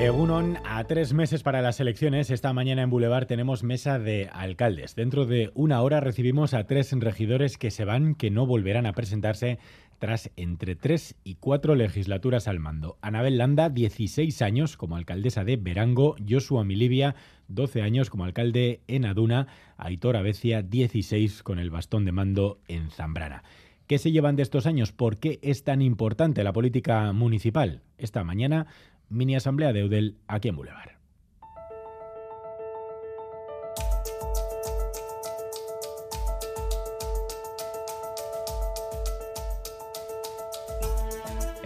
Egunon, a tres meses para las elecciones, esta mañana en Boulevard tenemos mesa de alcaldes. Dentro de una hora recibimos a tres regidores que se van, que no volverán a presentarse tras entre tres y cuatro legislaturas al mando. Anabel Landa, 16 años como alcaldesa de Verango, Joshua Milivia, 12 años como alcalde en Aduna, Aitor Abecia, 16 con el bastón de mando en Zambrana. ¿Qué se llevan de estos años? ¿Por qué es tan importante la política municipal? Esta mañana mini asamblea de Eudel aquí en Boulevard.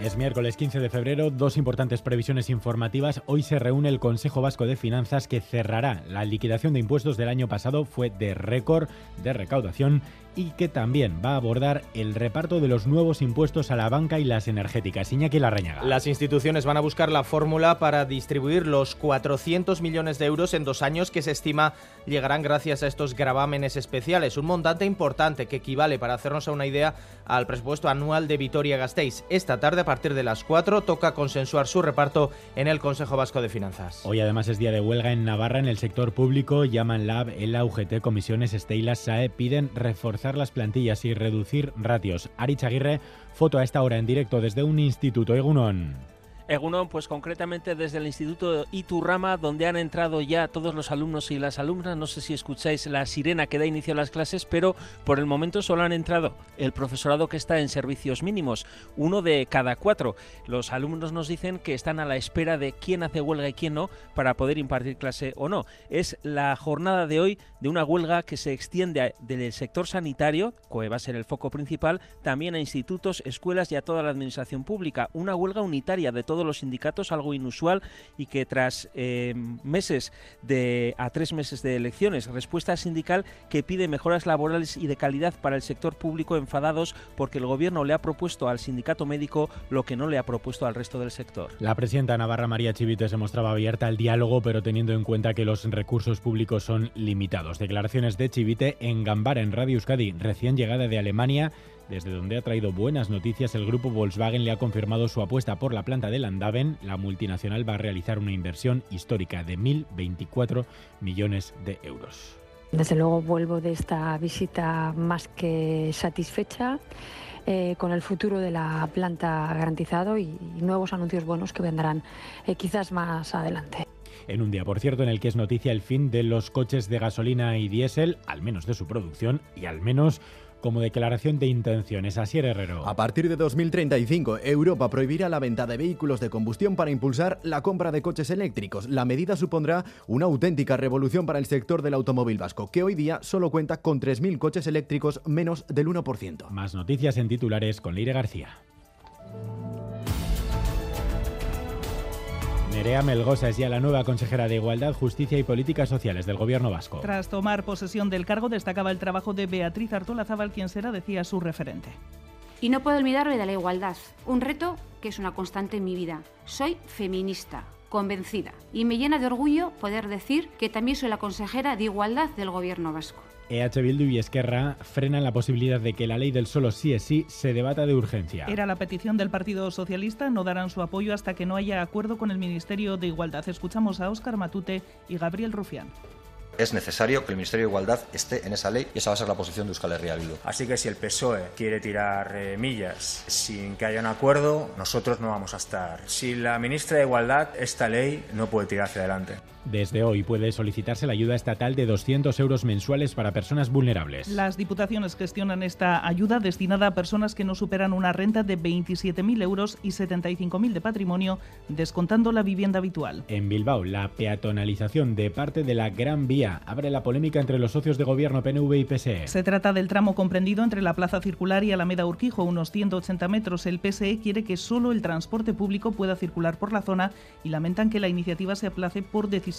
Es miércoles 15 de febrero, dos importantes previsiones informativas. Hoy se reúne el Consejo Vasco de Finanzas que cerrará la liquidación de impuestos del año pasado, fue de récord de recaudación y que también va a abordar el reparto de los nuevos impuestos a la banca y las energéticas. Iñaki Larrañaga. Las instituciones van a buscar la fórmula para distribuir los 400 millones de euros en dos años que se estima llegarán gracias a estos gravámenes especiales. Un montante importante que equivale, para hacernos una idea, al presupuesto anual de Vitoria-Gasteiz. Esta tarde, a partir de las 4, toca consensuar su reparto en el Consejo Vasco de Finanzas. Hoy además es día de huelga en Navarra en el sector público. Llaman Lab, el UGT, Comisiones, Esteilas, SAE, piden reforzar las plantillas y reducir ratios. Ari Aguirre, foto a esta hora en directo desde un instituto Egunon. Egunon, pues concretamente desde el Instituto Iturrama, donde han entrado ya todos los alumnos y las alumnas. No sé si escucháis la sirena que da inicio a las clases, pero por el momento solo han entrado el profesorado que está en servicios mínimos, uno de cada cuatro. Los alumnos nos dicen que están a la espera de quién hace huelga y quién no para poder impartir clase o no. Es la jornada de hoy de una huelga que se extiende del sector sanitario, que va a ser el foco principal, también a institutos, escuelas y a toda la administración pública. Una huelga unitaria de todos los sindicatos, algo inusual y que tras eh, meses de a tres meses de elecciones, respuesta sindical que pide mejoras laborales y de calidad para el sector público enfadados porque el gobierno le ha propuesto al sindicato médico lo que no le ha propuesto al resto del sector. La presidenta Navarra María Chivite se mostraba abierta al diálogo, pero teniendo en cuenta que los recursos públicos son limitados. Declaraciones de Chivite en Gambara, en Radio Euskadi, recién llegada de Alemania desde donde ha traído buenas noticias, el grupo Volkswagen le ha confirmado su apuesta por la planta de Landaven. La multinacional va a realizar una inversión histórica de 1.024 millones de euros. Desde luego vuelvo de esta visita más que satisfecha. Eh, con el futuro de la planta garantizado y, y nuevos anuncios buenos que vendrán eh, quizás más adelante en un día, por cierto, en el que es noticia el fin de los coches de gasolina y diésel, al menos de su producción y al menos como declaración de intenciones. Asier Herrero. A partir de 2035, Europa prohibirá la venta de vehículos de combustión para impulsar la compra de coches eléctricos. La medida supondrá una auténtica revolución para el sector del automóvil vasco, que hoy día solo cuenta con 3.000 coches eléctricos, menos del 1%. Más noticias en titulares con Leire García. Nerea Melgosa es ya la nueva consejera de Igualdad, Justicia y Políticas Sociales del Gobierno vasco. Tras tomar posesión del cargo, destacaba el trabajo de Beatriz Artola Zabal, quien será, decía, su referente. Y no puedo olvidarme de la igualdad, un reto que es una constante en mi vida. Soy feminista, convencida, y me llena de orgullo poder decir que también soy la consejera de Igualdad del Gobierno vasco. EH Bildu y Esquerra frenan la posibilidad de que la ley del solo sí es sí se debata de urgencia. Era la petición del Partido Socialista, no darán su apoyo hasta que no haya acuerdo con el Ministerio de Igualdad. Escuchamos a Óscar Matute y Gabriel Rufián es necesario que el Ministerio de Igualdad esté en esa ley y esa va a ser la posición de Euskal Herria Bildu. Así que si el PSOE quiere tirar eh, millas sin que haya un acuerdo, nosotros no vamos a estar. Si la ministra de Igualdad, esta ley no puede tirar hacia adelante. Desde hoy puede solicitarse la ayuda estatal de 200 euros mensuales para personas vulnerables. Las diputaciones gestionan esta ayuda destinada a personas que no superan una renta de 27.000 euros y 75.000 de patrimonio, descontando la vivienda habitual. En Bilbao, la peatonalización de parte de la Gran Vía abre la polémica entre los socios de gobierno PNV y PSE. Se trata del tramo comprendido entre la Plaza Circular y Alameda Urquijo, unos 180 metros. El PSE quiere que solo el transporte público pueda circular por la zona y lamentan que la iniciativa se aplace por decisión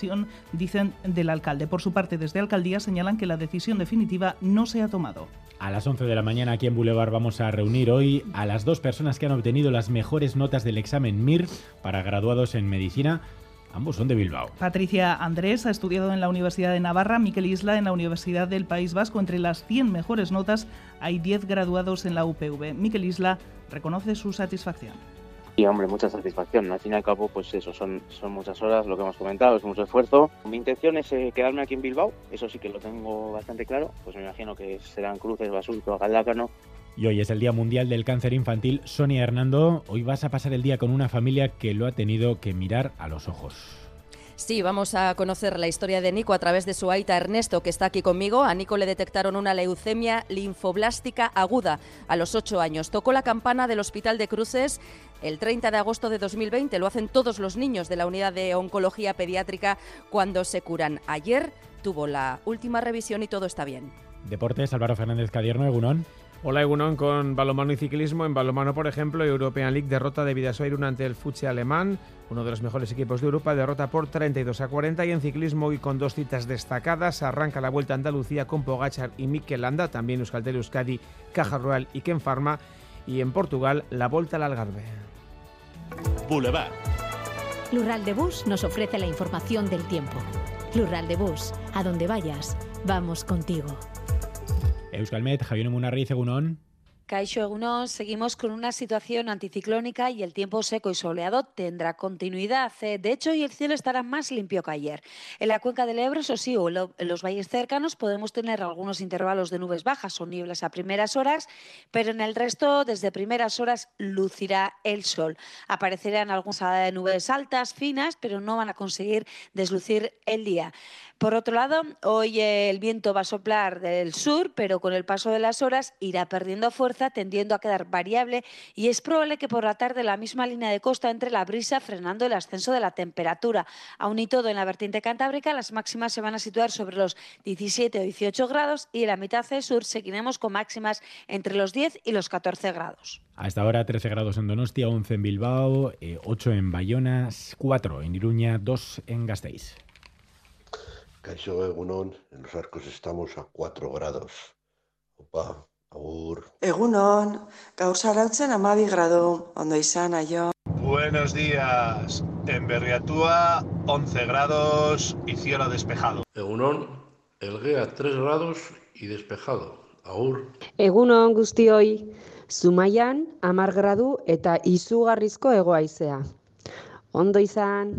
dicen, del alcalde. Por su parte, desde Alcaldía señalan que la decisión definitiva no se ha tomado. A las 11 de la mañana aquí en Boulevard vamos a reunir hoy a las dos personas que han obtenido las mejores notas del examen MIR para graduados en medicina Ambos son de Bilbao. Patricia Andrés ha estudiado en la Universidad de Navarra, Miquel Isla en la Universidad del País Vasco. Entre las 100 mejores notas hay 10 graduados en la UPV. Miquel Isla reconoce su satisfacción. Y hombre, mucha satisfacción. Al fin y al cabo, pues eso, son, son muchas horas, lo que hemos comentado, es mucho esfuerzo. Mi intención es eh, quedarme aquí en Bilbao, eso sí que lo tengo bastante claro. Pues me imagino que serán Cruces, Basulto, Galdácano. Y hoy es el Día Mundial del Cáncer Infantil. Sonia Hernando, hoy vas a pasar el día con una familia que lo ha tenido que mirar a los ojos. Sí, vamos a conocer la historia de Nico a través de su aita Ernesto, que está aquí conmigo. A Nico le detectaron una leucemia linfoblástica aguda a los 8 años. Tocó la campana del Hospital de Cruces el 30 de agosto de 2020. Lo hacen todos los niños de la unidad de oncología pediátrica cuando se curan. Ayer tuvo la última revisión y todo está bien. Deportes, Álvaro Fernández Cadierno, Egunón. Hola Egunon con balomano y ciclismo. En balomano, por ejemplo, European League derrota de Vidasoirun ante el Fuche alemán, uno de los mejores equipos de Europa, derrota por 32 a 40 y en ciclismo y con dos citas destacadas arranca la Vuelta a Andalucía con Pogachar y Mikel Landa, también Euskaltel Euskadi, Caja Rural y Ken Pharma y en Portugal la Volta al Algarve. Boulevard. Lural de Bus nos ofrece la información del tiempo. Lural de Bus, a donde vayas, vamos contigo. Euskalmet, Javier Munarriz, Egunon. Caixo Egunon, seguimos con una situación anticiclónica y el tiempo seco y soleado tendrá continuidad. Eh, de hecho, hoy el cielo estará más limpio que ayer. En la cuenca del Ebro, eso sí, o en los valles cercanos podemos tener algunos intervalos de nubes bajas o nieblas a primeras horas, pero en el resto, desde primeras horas, lucirá el sol. Aparecerán algunas nubes altas, finas, pero no van a conseguir deslucir el día. Por otro lado, hoy el viento va a soplar del sur, pero con el paso de las horas irá perdiendo fuerza, tendiendo a quedar variable y es probable que por la tarde la misma línea de costa entre la brisa frenando el ascenso de la temperatura. Aún y todo en la vertiente cantábrica, las máximas se van a situar sobre los 17 o 18 grados y en la mitad sur seguiremos con máximas entre los 10 y los 14 grados. Hasta ahora 13 grados en Donostia, 11 en Bilbao, 8 eh, en Bayona, 4 en Iruña, 2 en Gasteiz. Caixo Egunon, en los arcos estamos a 4 grados. Opa, agur. Egunon, gaur zarautzen amabi grado, ondo izan, aio. Buenos días, en Berriatúa 11 grados y cielo despejado. Egunon, Elguea 3 grados y despejado. Agur. Egunon guztioi, Zumaian amar gradu eta izugarrizko egoaizea. Ondo izan.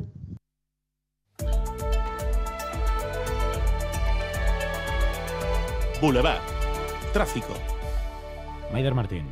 Boulevard. Tráfico. Maider Martín.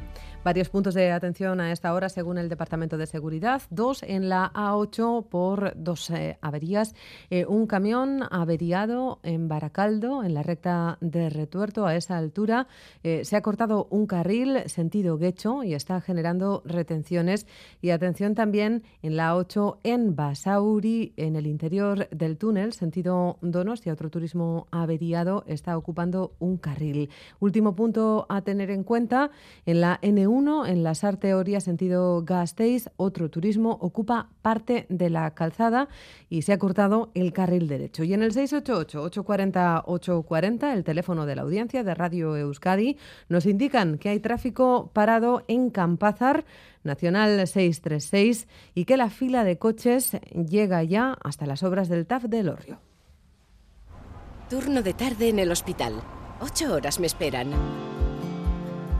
Varios puntos de atención a esta hora, según el Departamento de Seguridad. Dos en la A8 por dos eh, averías. Eh, un camión averiado en Baracaldo, en la recta de Retuerto, a esa altura. Eh, se ha cortado un carril sentido Guecho y está generando retenciones. Y atención también en la A8 en Basauri, en el interior del túnel, sentido Donostia. Otro turismo averiado está ocupando un carril. Último punto a tener en cuenta, en la N1 en la Teoría sentido Gasteiz, otro turismo ocupa parte de la calzada y se ha cortado el carril derecho. Y en el 688-840-840, el teléfono de la audiencia de Radio Euskadi, nos indican que hay tráfico parado en Campázar, Nacional 636, y que la fila de coches llega ya hasta las obras del TAF de Lorrio. Turno de tarde en el hospital. Ocho horas me esperan.